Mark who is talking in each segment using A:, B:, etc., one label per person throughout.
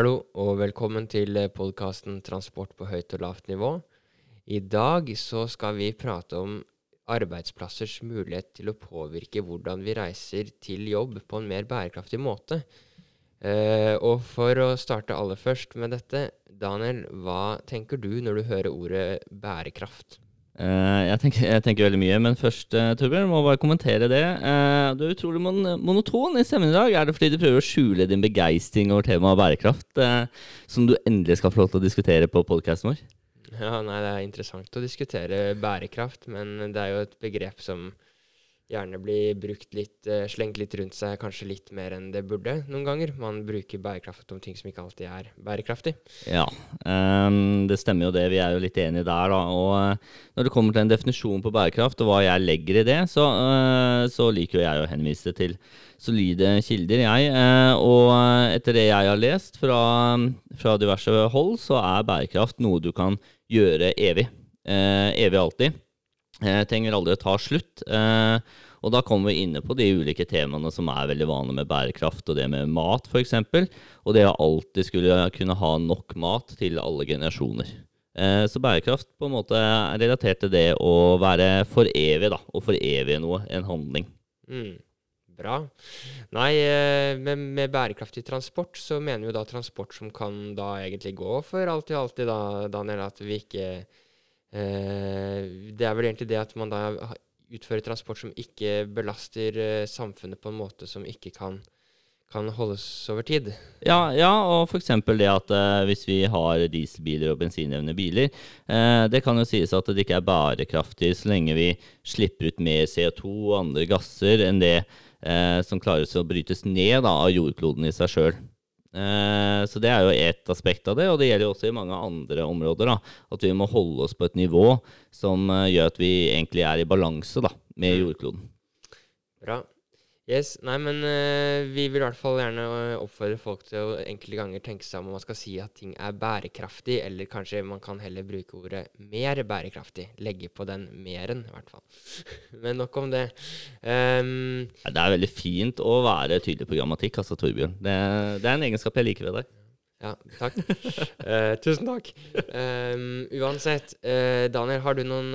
A: Hallo og velkommen til podkasten 'Transport på høyt og lavt nivå'. I dag så skal vi prate om arbeidsplassers mulighet til å påvirke hvordan vi reiser til jobb på en mer bærekraftig måte. Uh, og for å starte aller først med dette, Daniel, hva tenker du når du hører ordet bærekraft?
B: Uh, jeg, tenker, jeg, tenker, veldig mye, men først, uh, Torbjørn, må bare kommentere det. Uh, du er utrolig mon monoton i stemmen i dag. Er det fordi du prøver å skjule din begeistring over temaet bærekraft, som du endelig skal få lov til å diskutere på podkasten vår?
A: Ja, nei, Det er interessant å diskutere bærekraft, men det er jo et begrep som gjerne blir brukt litt, uh, slengt litt rundt seg, kanskje litt mer enn det burde noen ganger. Man bruker bærekraft om ting som ikke alltid er bærekraftig.
B: Ja, um, det stemmer jo det. Vi er jo litt enige der, da. Og uh, når det kommer til en definisjon på bærekraft, og hva jeg legger i det, så, uh, så liker jo jeg å henvise til solide kilder, jeg. og etter det jeg har lest fra, fra diverse hold, så er bærekraft noe du kan gjøre evig. evig alltid. Eh, trenger aldri å ta slutt. Eh, og da kommer vi inne på de ulike temaene som er veldig vanlige med bærekraft, og det med mat f.eks. Og det å alltid skulle kunne ha nok mat til alle generasjoner. Eh, så bærekraft på en måte er relatert til det å være for evig, da. Og forevige noe, en handling.
A: Mm. Bra. Nei, med, med, bærekraftig transport så mener vi jo da transport som kan da egentlig gå for alltid og alltid, da, Daniel. At vi ikke det er vel egentlig det at man da utfører transport som ikke belaster eh, samfunnet på en måte som ikke kan, kan holdes over tid.
B: Ja, ja og f.eks. det at uh, hvis vi har dieselbiler og bensindrevne biler, det kan jo sies at det ikke er bærekraftig så lenge vi slipper ut mer CO2 og andre gasser enn det som klares å brytes ned av jordkloden i seg sjøl. Eh, så det er jo ett aspekt av det, og det gjelder jo også i mange andre områder. da, At vi må holde oss på et nivå som eh, gjør at vi egentlig er i balanse da, med jordkloden.
A: Bra. Yes, nei, men uh, Vi vil i hvert fall gjerne oppfordre folk til å enkelte ganger tenke seg om man skal si at ting er bærekraftig, eller kanskje man kan heller bruke ordet mer bærekraftig. Legge på den meren, i hvert fall. men nok om det. Um,
B: det er veldig fint å være tydelig på grammatikk, altså, Torbjørn. Det, det, er en egenskap jeg liker ved deg.
A: Ja, takk. Eh, tusen takk. Um, uansett, eh, Daniel, har du noen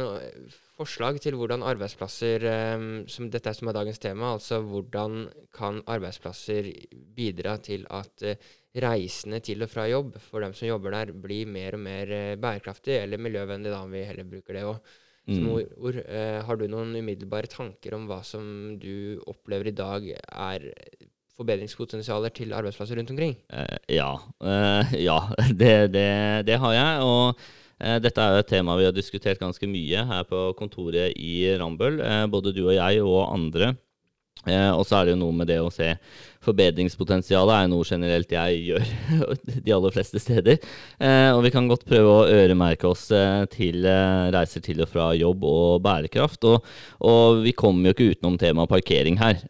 A: forslag til hvordan arbeidsplasser um, som Dette er som er dagens tema. Altså hvordan kan arbeidsplasser bidra til at uh, reisene til og fra jobb for dem som jobber der, blir mer og mer uh, bærekraftig, eller miljøvennlig, da, om vi heller bruker det òg. Mm. ord. Uh, har du noen umiddelbare tanker om hva som du opplever i dag er forbedringspotensialer til arbeidsplasser rundt omkring?
B: ja. ja, det, det, det har jeg. og Eh, dette er jo et tema vi har diskutert ganske mye her på kontoret i Rambøll. Eh, både du og jeg og andre. Eh, og så er det jo noe med det å se forbedringspotensialet er noe generelt jeg gjør de aller fleste steder. og vi kan godt prøve å øremerke oss til reiser til og fra jobb og bærekraft. Og, og vi kommer jo ikke utenom temaet parkering her.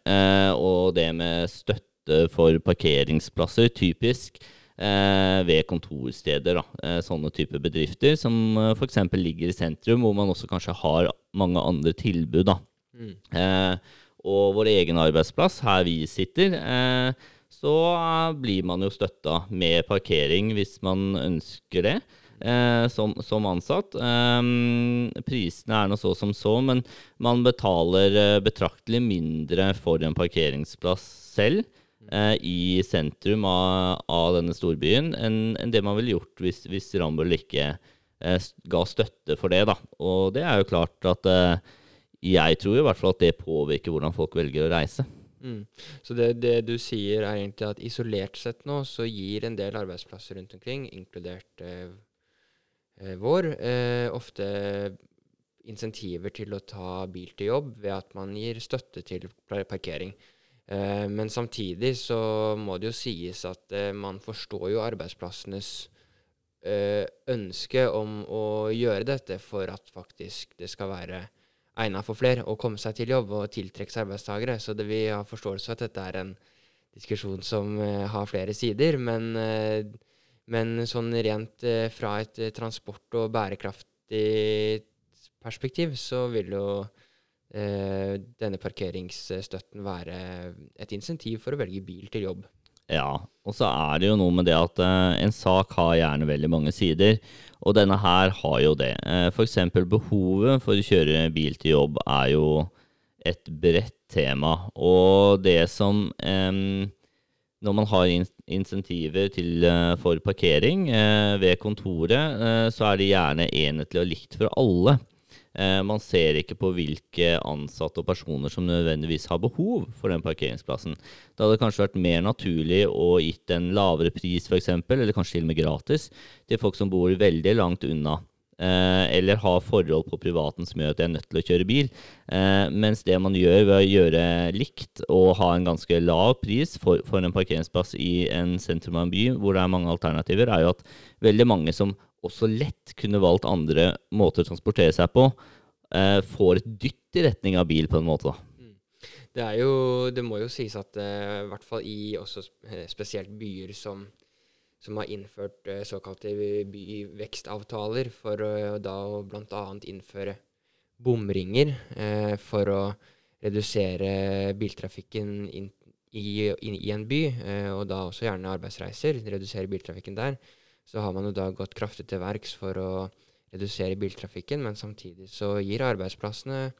B: og det med støtte for parkeringsplasser, typisk eh, ved kontorsteder. Da. Eh, sånne typer bedrifter som eh, f.eks. ligger i sentrum, hvor man også kanskje har mange andre tilbud. Da. Mm. Eh, og vår egen arbeidsplass, her vi sitter, eh, så blir man jo støtta med parkering hvis man ønsker det. Eh, som, som, ansatt. Eh, prisene er nå så som så, men man betaler eh, betraktelig mindre for en parkeringsplass selv eh, i sentrum av, av denne storbyen enn en det man ville gjort hvis, hvis Rambøll ikke eh, ga støtte for det. Da. Og det er jo klart at jeg tror i hvert fall at det påvirker hvordan folk velger å reise.
A: Mm. Så det, det, du sier er egentlig at isolert sett nå så gir en del arbeidsplasser rundt omkring, inkludert eh, eh vår, eh, ofte insentiver til å ta bil til jobb ved at man gir støtte til parkering. Eh, men samtidig så må det jo sies at eh, man forstår jo arbeidsplassenes eh, ønske om å gjøre dette for at faktisk det skal være egnet for flere å komme seg til jobb og tiltrekke seg arbeidstakere. Så det, vi har forståelse for at dette er en diskusjon som eh, har flere sider. Men, eh, men sånn rent eh, fra et transport- og bærekraftig perspektiv så vil jo denne parkeringsstøtten være et insentiv for å velge bil til jobb.
B: Ja, og så er det jo noe med det at eh, en sak har gjerne veldig mange sider, og denne her har jo det. Eh, F.eks. behovet for å kjøre bil til jobb er jo et bredt tema. Og det som Når man har in insentiver til, eh, for parkering ved kontoret, så er det gjerne enhetlig og likt for alle. Eh, man ser ikke på hvilke ansatte og personer som nødvendigvis har behov for den parkeringsplassen. Det hadde kanskje vært mer naturlig å gitt en lavere pris, f.eks., eller kanskje til og med gratis, til folk som bor veldig langt unna. Eh, eller har forhold på privaten som gjør at de er nødt til å kjøre bil. Eh, mens det man gjør ved å gjøre likt og ha en ganske lav pris for, for en parkeringsplass i en sentrum av en by hvor det er mange alternativer, er jo at veldig mange som også lett kunne valgt andre måter å transportere seg på, eh, får et dytt i retning av bil på en måte.
A: Det er jo Det må jo sies at eh, i hvert fall i også eh, spesielt byer som, som har innført eh, såkalte byvekstavtaler for å da bl.a. innføre bomringer eh, for å redusere biltrafikken inn i, i en by, eh, og da også gjerne arbeidsreiser, redusere biltrafikken der, så har man jo da gått kraftig til verks for å redusere biltrafikken, men samtidig så gir arbeidsplassene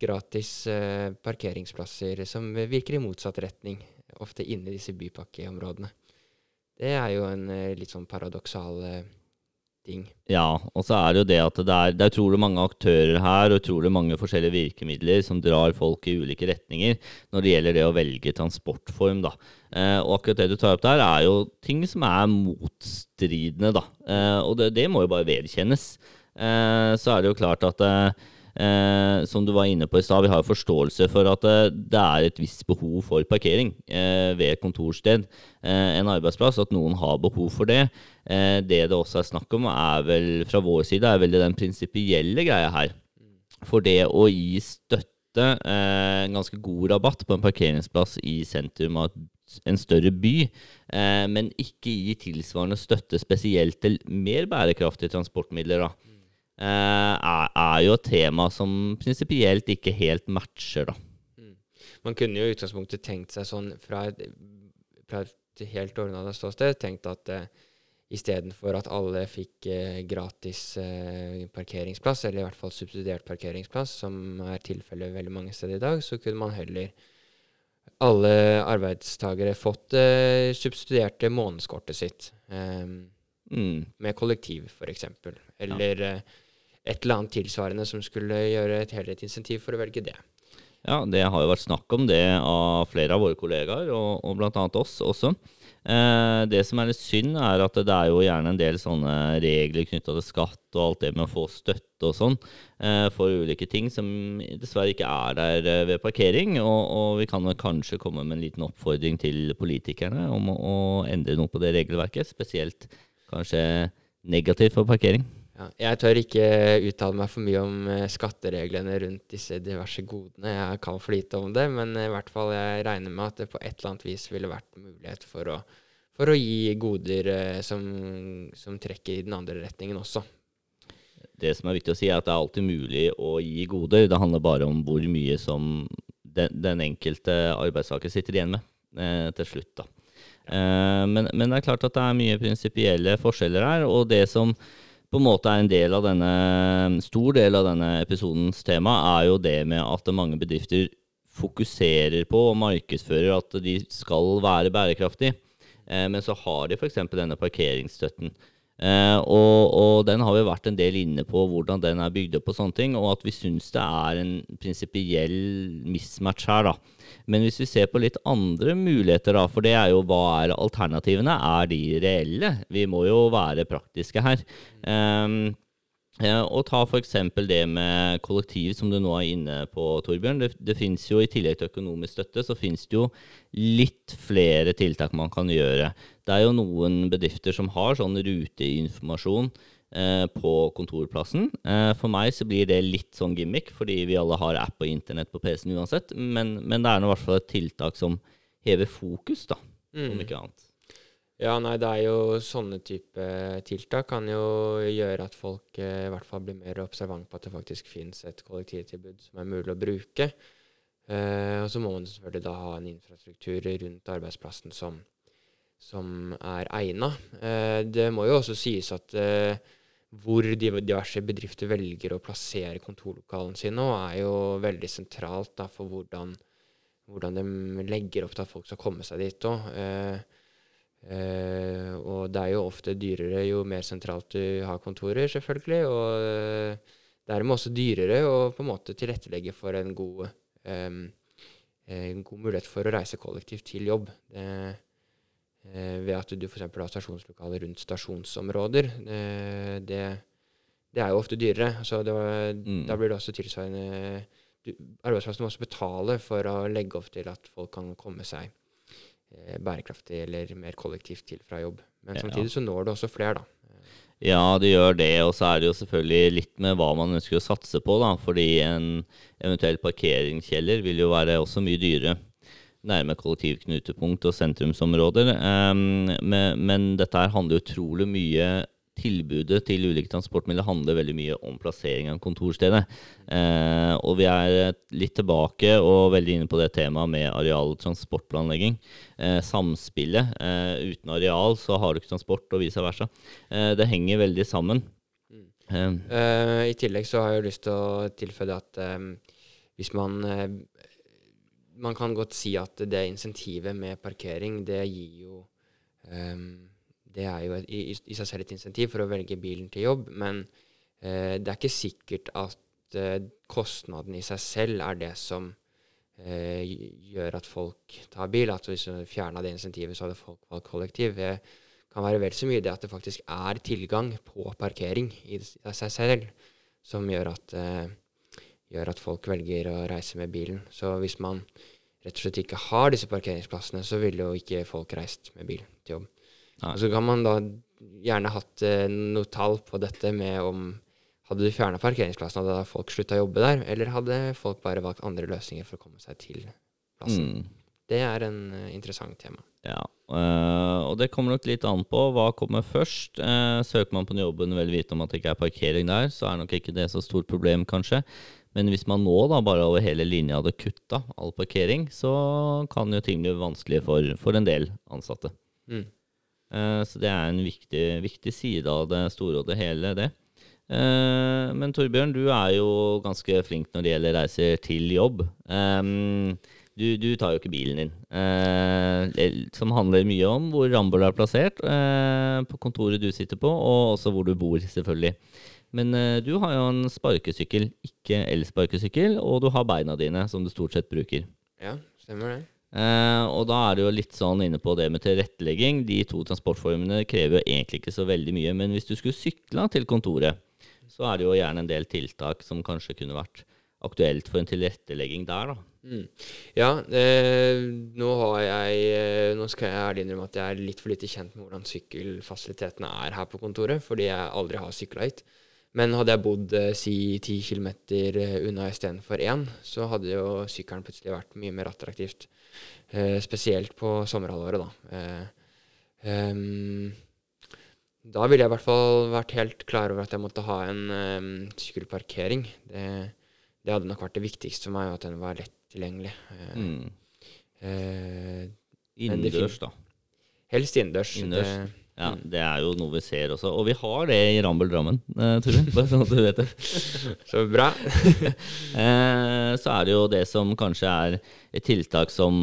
A: gratis eh, parkeringsplasser som virker i motsatt retning, ofte inne i disse bypakkeområdene. Det er jo en eh, litt sånn paradoksal eh, ting.
B: Ja, og så er det jo det at det er, det er utrolig mange aktører her, og utrolig mange forskjellige virkemidler som drar folk i ulike retninger når det gjelder det å velge transportform, da. Eh, og akkurat det du tar opp der, er jo ting som er motstridende, da. Eh, og det, det må jo bare vedkjennes. Eh, så er det jo klart at eh, som du var inne på i stad, vi har forståelse for at eh, det er et visst behov for parkering eh, ved kontorsted, eh, en arbeidsplass, at noen har behov for det. Eh, det det også er snakk om, er vel fra vår side, er vel den prinsipielle greia her. For det å gi støtte, eh, en ganske god rabatt på en parkeringsplass i sentrum av en større by, men ikke gi tilsvarende støtte spesielt til mer bærekraftige transportmidler, da, er, er jo et tema som prinsipielt ikke helt matcher, da.
A: Man kunne jo i utgangspunktet tenkt seg sånn fra et, fra et helt ordna ståsted, tenkt at eh, istedenfor at alle fikk eh, gratis eh, parkeringsplass, eller i hvert fall subsidiert parkeringsplass, som er tilfellet veldig mange steder i dag, så kunne man heller alle arbeidstagere fått eh, subsidierte månedskortet sitt. Eh,
B: Mm.
A: med kollektiv, f.eks. Eller eh, et eller annet tilsvarende som skulle gjøre et helhetlig insentiv for å velge det.
B: Ja, det har jo vært snakk om det av flere av våre kollegaer, og, og bl.a. oss også. Eh, det som er litt synd, er at det er jo gjerne en del sånne regler knytta til skatt og alt det med å få støtte og sånn eh, for ulike ting som dessverre ikke er der eh, ved parkering. Og, og vi kan kanskje komme med en liten oppfordring til politikerne om å, å endre noe på det regelverket, spesielt kanskje negativt for parkering.
A: Ja, jeg tør ikke uttale meg for mye om eh, skattereglene rundt disse diverse godene. Jeg kan for lite om det, men i hvert fall jeg regner med at det på et eller annet vis ville vært mulighet for å, for å gi goder eh, som, som trekker i den andre retningen også.
B: Det som er viktig å si, er at det er alltid mulig å gi goder. Det handler bare om hvor mye som den, den enkelte arbeidstaker sitter igjen med eh, til slutt. da. Eh, men, men det er klart at det er mye prinsipielle forskjeller her. Og det som på en måte er en del av denne, stor del av denne episodens tema, er jo det med at mange bedrifter fokuserer på og markedsfører at de skal være bærekraftige. Eh, men så har de f.eks. denne parkeringsstøtten. Eh, og, og den har vi vært en del inne på, hvordan den er bygd opp og sånne ting. Og at vi syns det er en prinsipiell mismatch her, da. Men hvis vi ser på litt andre muligheter, da, for det er jo hva er alternativene? Er de reelle? Vi må jo være praktiske her. Um, og ta f.eks. det med kollektiv, som du nå er inne på, Torbjørn. Det, det finnes jo, I tillegg til økonomisk støtte, så finnes det jo litt flere tiltak man kan gjøre. Det er jo noen bedrifter som har sånn ruteinformasjon eh, på kontorplassen. Eh, for meg så blir det litt sånn gimmick, fordi vi alle har app og internett på PC-en uansett. Men, men det er nå i hvert fall et tiltak som hever fokus, da, om ikke annet.
A: Ja, nei, det er jo sånne type tiltak kan jo gjøre at folk eh, i hvert fall blir mer observant på at det faktisk finnes et kollektivtilbud som er mulig å bruke. Eh, og så må man selvfølgelig da ha en infrastruktur rundt arbeidsplassen som, som er egna. Eh, det må jo også sies at eh, hvor diverse bedrifter velger å plassere kontorlokalene sine er jo veldig sentralt da, for hvordan, hvordan, de legger opp til at folk skal komme seg dit òg. Eh, og det er jo ofte dyrere jo mer sentralt du har kontorer, selvfølgelig. Og eh, dermed også dyrere å på en måte tilrettelegge for en god, um, en god mulighet for å reise kollektivt til jobb. Det, Eh, ved at du f.eks. har stasjonslokaler rundt stasjonsområder. Eh, det, det, er jo ofte dyrere. Så det, mm. Da blir det også tilsvarende Arbeidsplassen må også betale for å legge opp til at folk kan komme seg eh, bærekraftig eller mer kollektivt til fra jobb. Men samtidig så når det også flere, da.
B: Ja, det gjør det. Og så er det jo selvfølgelig litt med hva man ønsker å satse på, da. Fordi en eventuell parkeringskjeller vil jo være også mye dyrere nærme kollektivknutepunkt og sentrumsområder. Um, men, men, dette her handler utrolig mye Tilbudet til ulike transportmidler handler veldig mye om plassering av kontorstedet. Eh, og vi er litt tilbake og veldig inne på det temaet med areal- og transportplanlegging. Eh, samspillet. Eh, uten areal så har du ikke transport, og vice versa. det henger veldig sammen.
A: Mm. I tillegg så har jeg lyst til å tilføye at hvis man man kan godt si at det insentivet med parkering, det gir jo um, Det er jo i, i, seg selv et insentiv for å velge bilen til jobb, men eh, det er ikke sikkert at eh, kostnaden i seg selv er det som eh, gjør at folk tar bil. At hvis du fjerna det insentivet, så hadde folk valgt kollektiv. Det kan være vel så mye det at det faktisk er tilgang på parkering i, seg selv, som gjør at gjør at folk velger å reise med bilen. Så hvis man rett og slett ikke har disse parkeringsplassene, så ville jo ikke folk reist med bil til jobb. Og så kan man da gjerne hatt eh, noe tall på dette med om hadde du fjerna parkeringsplassen, hadde folk slutta å jobbe der, eller hadde folk bare valgt andre løsninger for å komme seg til plassen? Mm. Det er en uh, interessant tema.
B: Ja, uh, og det kommer nok litt an på hva kommer først. Uh, søker man på jobben vel vite om at det ikke er parkering der, så er nok ikke det så stort problem, kanskje. Men hvis man nå da bare over hele linja hadde kutta all parkering, så kan jo ting bli vanskelig for, for en del ansatte. Mm. Uh, så det er en viktig, viktig, side av det store og det hele, det. Uh, men Torbjørn, du er jo ganske flink når det gjelder reiser til jobb. Um, du, du, tar jo ikke bilen din, uh, som handler mye om hvor Ramboll er plassert, på kontoret du sitter på, og også hvor du bor, selvfølgelig. Men du har jo en sparkesykkel, ikke elsparkesykkel, og du har beina dine, som du stort sett bruker.
A: Ja, stemmer det.
B: Uh, og da er du jo litt sånn inne på det med tilrettelegging. De to transportformene krever jo egentlig ikke så veldig mye. Men hvis du skulle sykla til kontoret, så er det jo gjerne en del tiltak som kanskje kunne vært aktuelt for en tilrettelegging der, da. Mm.
A: Ja, eh, nå, jeg, eh, nå skal jeg ærlig innrømme at jeg er litt for lite kjent med hvordan sykkelfasilitetene er her på kontoret, fordi jeg aldri har sykla hit. Men hadde jeg bodd eh, si ti kilometer eh, unna istedenfor én, så hadde jo sykkelen plutselig vært mye mer attraktivt. Eh, spesielt på sommerhalvåret, da. Eh, um, da ville jeg i hvert fall vært helt klar over at jeg måtte ha en um, sykkelparkering. Det, det, hadde nok vært det viktigste for meg, at den var lett tilgjengelig. Uh, mm.
B: uh, innendørs, da?
A: Helst innendørs.
B: innendørs. Ja, mm. Det er jo noe vi ser også. Og vi har det i Rambøll Drammen, eh, Turin. Bare sånn at du vet det.
A: Så bra.
B: eh, så er det jo det som kanskje er et tiltak som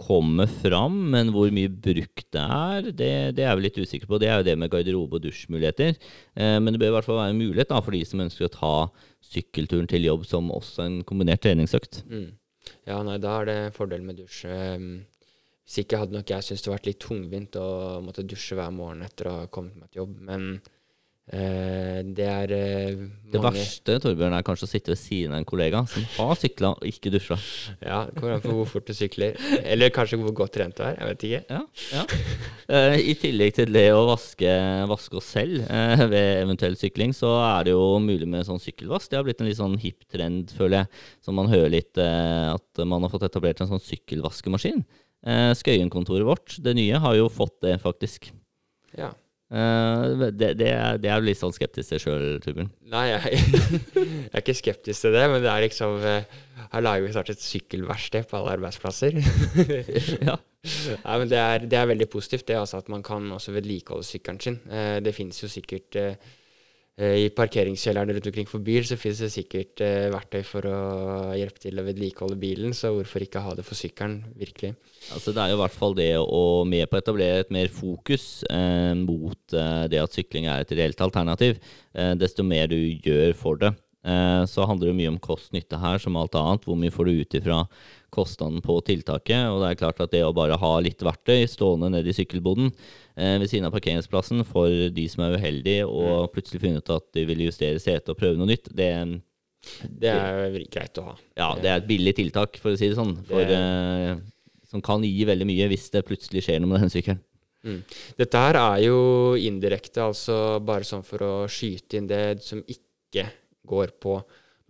B: kommer fram, men hvor mye brukt det er, det, det er vi litt usikre på. Det er jo det med garderobe og dusjmuligheter. Eh, men det bør i hvert fall være en mulighet da, for de som ønsker å ta sykkelturen til jobb som også en kombinert treningsøkt. Mm.
A: Ja, nei, da er det fordel med dusj. Um hvis ikke hadde nok jeg syntes det vært litt tungvint å måtte dusje hver morgen etter å ha kommet meg til jobb. Men det er eh,
B: mange Det verste Torbjørn, er kanskje å sitte ved siden av en kollega som har sykla og ikke dusja.
A: Ja, det kommer an på hvor fort du sykler. Eller kanskje hvor godt trent du er. Jeg vet ikke.
B: Ja, ja. Eh, I tillegg til det å vaske, vaske oss selv eh, ved eventuell sykling, så er det jo mulig med sånn sykkelvask. Det har blitt en litt sånn hipp trend, føler jeg, som man hører litt, eh, at man har fått etablert en sånn sykkelvaskemaskin. Skøyen-kontoret vårt, det nye, har jo fått det, faktisk.
A: Ja.
B: Eh, det, det, er, det, er, litt sånn skeptisk til sjøl, Torbjørn?
A: Nei, jeg, jeg, er ikke skeptisk til det, men det er liksom eh, Her lager vi snart et sykkelverksted på alle arbeidsplasser.
B: ja.
A: Nei, men det er, det er veldig positivt, det altså, at man kan også vedlikeholde sykkelen sin. Eh, det finnes jo sikkert I parkeringskjellerne rundt omkring for bil så finnes det sikkert eh, verktøy for å hjelpe til å vedlikeholde bilen, så hvorfor ikke ha det for sykkelen, virkelig.
B: Altså, det er jo i hvert fall det å med på å etablere et mer fokus eh, mot eh, det at sykling er et reelt alternativ. desto mer du gjør for det, så handler det mye om kost-nytte her, som alt annet. Hvor mye får du ut ifra kostnaden på tiltaket. Og det er klart at det å bare ha litt verktøy stående nede i sykkelboden eh, ved siden av parkeringsplassen for de som er uheldige og mm. plutselig finner ut at de vil justere setet og prøve noe nytt, det,
A: det er greit å ha.
B: Ja, det er et billig tiltak, for å si det sånn. For, det... eh, som kan gi veldig mye hvis det plutselig skjer noe med den sykkelen.
A: Mm. Dette her er jo indirekte, altså bare sånn for å skyte inn det som ikke går på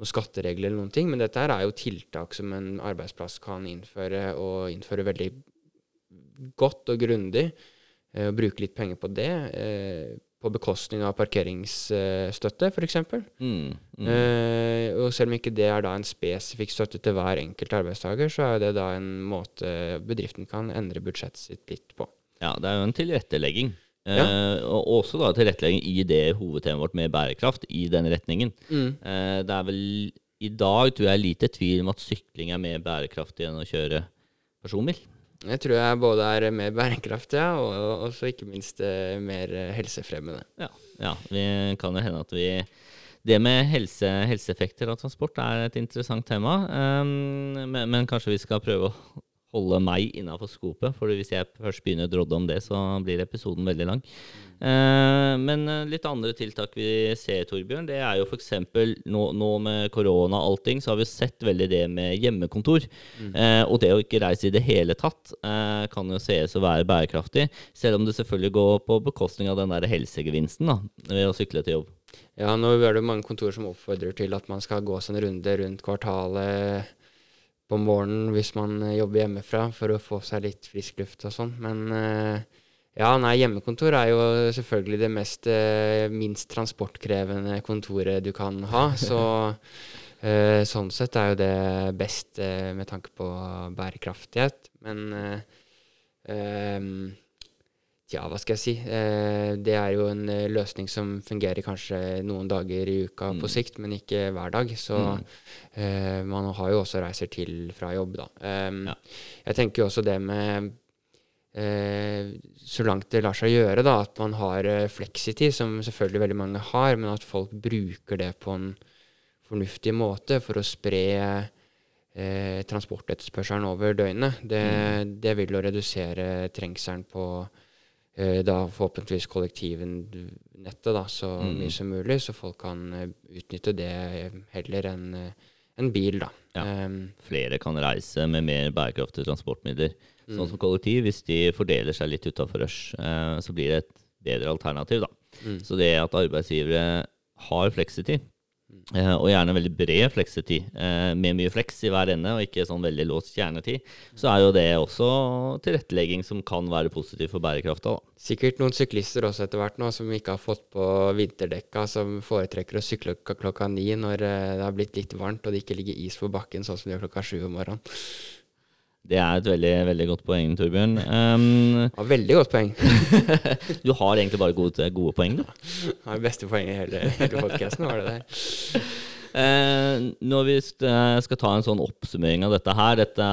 A: noen skatteregler eller noen ting, men dette her er jo tiltak som en arbeidsplass kan innføre, og innføre veldig godt og grundig. Eh, og bruke litt penger på det. Eh, på bekostning av parkeringsstøtte, f.eks. Mm, mm. eh, og selv om ikke det er da en spesifikk støtte til hver enkelt arbeidstaker, så er det da en måte bedriften kan endre budsjettet sitt litt på.
B: Ja, det er jo en tilrettelegging. Ja. Eh, og også da tilrettelegging i det hovedtemaet vårt med bærekraft, i den retningen. Mm. Eh, det er vel i dag tror jeg lite tvil om at sykling er mer bærekraftig enn å kjøre personbil.
A: Jeg tror jeg både er mer bærekraftig ja, og også ikke minst eh, mer helsefremmende.
B: Ja, ja, vi kan jo hende at vi det med helse, helseeffekter av transport er et interessant tema. Um, men, men, kanskje vi skal prøve å holde meg innafor skopet. For hvis jeg først begynner å drodde om det, så blir episoden veldig lang. Eh, men eh, litt andre tiltak vi ser, Torbjørn, det er jo f.eks. Nå, nå med korona og allting, så har vi sett veldig det med hjemmekontor. Mm. Eh, og det å ikke reise i det hele tatt eh, kan jo sees å være bærekraftig. Selv om det selvfølgelig går på bekostning av den der helsegevinsten da, ved å sykle til jobb.
A: Ja, nå er det mange kontor som oppfordrer til at man skal gå seg en runde rundt kvartalet på morgenen hvis man eh, jobber hjemmefra, for å få seg litt frisk luft og sånn. Men eh, ja, nei, hjemmekontor er jo selvfølgelig det mest, eh, minst transportkrevende kontoret du kan ha. Så sånn sett er jo det best med tanke på bærekraftighet. Men ja, hva skal jeg si. Eh, det er jo en eh, løsning som fungerer kanskje noen dager i uka mm. på sikt, men ikke hver dag. Så mm. eh, man har jo også reiser til fra jobb, da. Um, ja. Jeg tenker jo også det med eh, Så langt det lar seg gjøre, da, at man har fleksitid, som selvfølgelig veldig mange har, men at folk bruker det på en fornuftig måte for å spre eh, transportetterspørselen over døgnet. Det, mm. det vil jo redusere trengselen på da forhåpentligvis kollektivnettet da, så mm. mye som mulig, så folk kan uh, utnytte det heller enn en bil. da.
B: Ja. Um, Flere kan reise med mer bærekraftige transportmidler. Mm. Sånn som kollektiv, hvis de fordeler seg litt utafor rush, så blir det et bedre alternativ. da. Mm. Så det at arbeidsgivere har fleksitid, Uh, og gjerne veldig bred fleksetid, uh, med mye fleks i hver ende, og ikke sånn veldig låst kjernetid, så er jo det også tilrettelegging som kan være positiv for bærekrafta.
A: Sikkert noen syklister også etter hvert nå som ikke har fått på vinterdekka, som foretrekker å sykle klokka ni når uh, det har blitt litt varmt og det ikke ligger is på bakken sånn som det gjør klokka sju om morgenen.
B: Det er et veldig veldig godt poeng, Torbjørn. Um,
A: ja, veldig godt poeng.
B: du har egentlig bare gode, gode poeng, du.
A: Ja, det beste poenget i hele, hele podkasten var det der.
B: Eh, når vi skal ta en sånn oppsummering av dette her, dette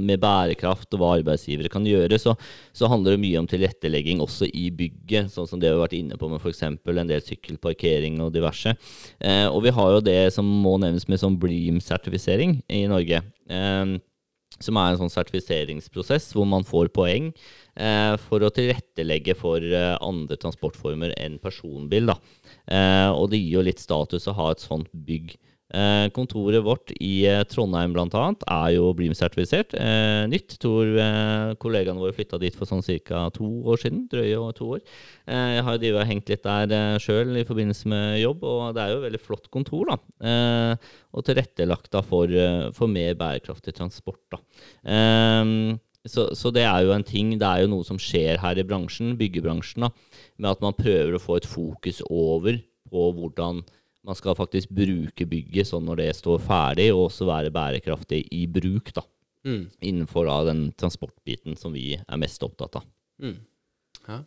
B: med bærekraft og hva arbeidsgivere kan gjøre, så, så handler det mye om tilrettelegging også i bygget, sånn som det vi har vært inne på med f.eks. en del sykkelparkering og diverse. Eh, og vi har jo det som må nevnes med sånn Bream-sertifisering i Norge. Eh, som er en sånn sertifiseringsprosess hvor man får poeng eh, for å tilrettelegge for eh, andre transportformer enn personbil. Da. Eh, og det gir jo litt status å ha et sånt bygg. Eh, kontoret vårt i eh, Trondheim annet er jo Bream-sertifisert. Eh, nytt. Tror kollegaene våre flytta dit for sånn ca. to år siden. Drøye to år. Jeg har jo hengt litt der sjøl i forbindelse med jobb, og det er jo et veldig flott kontor. da. og tilrettelagt da for, for, mer bærekraftig transport. da. Så, så, det er jo en ting, det er jo noe som skjer her i bransjen, byggebransjen, da, med at man prøver å få et fokus over på hvordan man skal faktisk bruke bygget sånn når det står ferdig, og også være bærekraftig i bruk. da.
A: Mm.
B: innenfor da, den transportbiten som vi er mest opptatt av.
A: Mm. Ja.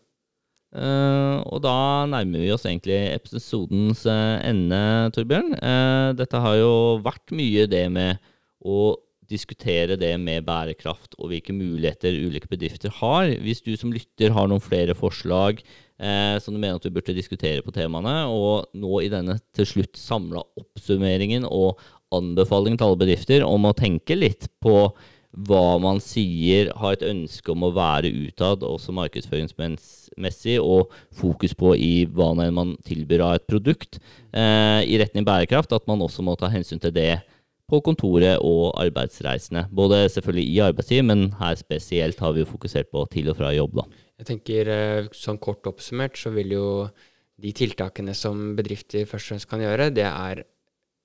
B: Eh, og da nærmer vi oss egentlig episodens uh, ende, Torbjørn. Uh, dette har jo vært mye det med å diskutere det med bærekraft og hvilke muligheter ulike bedrifter har. Hvis du som lytter har noen flere forslag eh, som du mener at vi burde diskutere på temaene, og nå i denne til slutt samla oppsummeringen og anbefalingen til alle bedrifter om å tenke litt på hva man sier, har et ønske om å være utad, også markedsføringsmessig, og fokus på i hva man tilbyr av et produkt, eh, i retning bærekraft, at man også må ta hensyn til det på kontoret og arbeidsreisende. Både selvfølgelig i arbeidstid, men her spesielt har vi jo fokusert på til og fra jobb. da.
A: Jeg tenker eh, sånn kort oppsummert så vil jo de tiltakene som bedrifter først og fremst kan gjøre, det er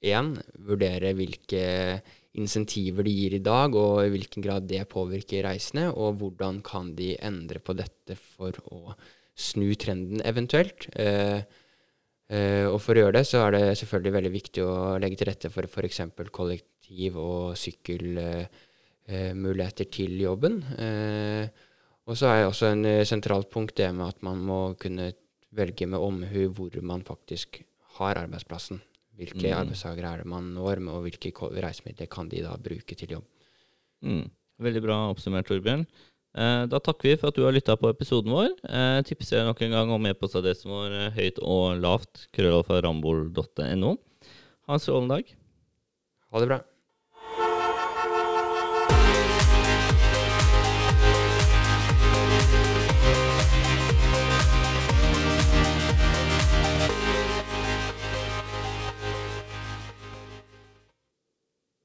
A: én, vurdere hvilke insentiver de gir i dag, og i hvilken grad det påvirker reisende, og hvordan kan de endre på dette for å snu trenden eventuelt. Eh, eh, og for å gjøre det, så er det selvfølgelig veldig viktig å legge til rette for f.eks. kollektiv- og sykkelmuligheter eh, til jobben. Eh, og så er også en eh, sentralt punkt det med at man må kunne velge med omhu hvor man faktisk har arbeidsplassen. Hvilke
B: Mm.
A: arbeidstakere er det man når, med, og hvilke reisemidler kan de da bruke til jobb.
B: Mm. Veldig bra oppsummert, Torbjørn. Eh, da takker vi for at du har lytta på episoden vår. Eh, tipser nok en gang om e-postadressen vår eh, høyt og lavt, krøllalfarambol.no. Ha en strålende dag.
A: Ha det bra.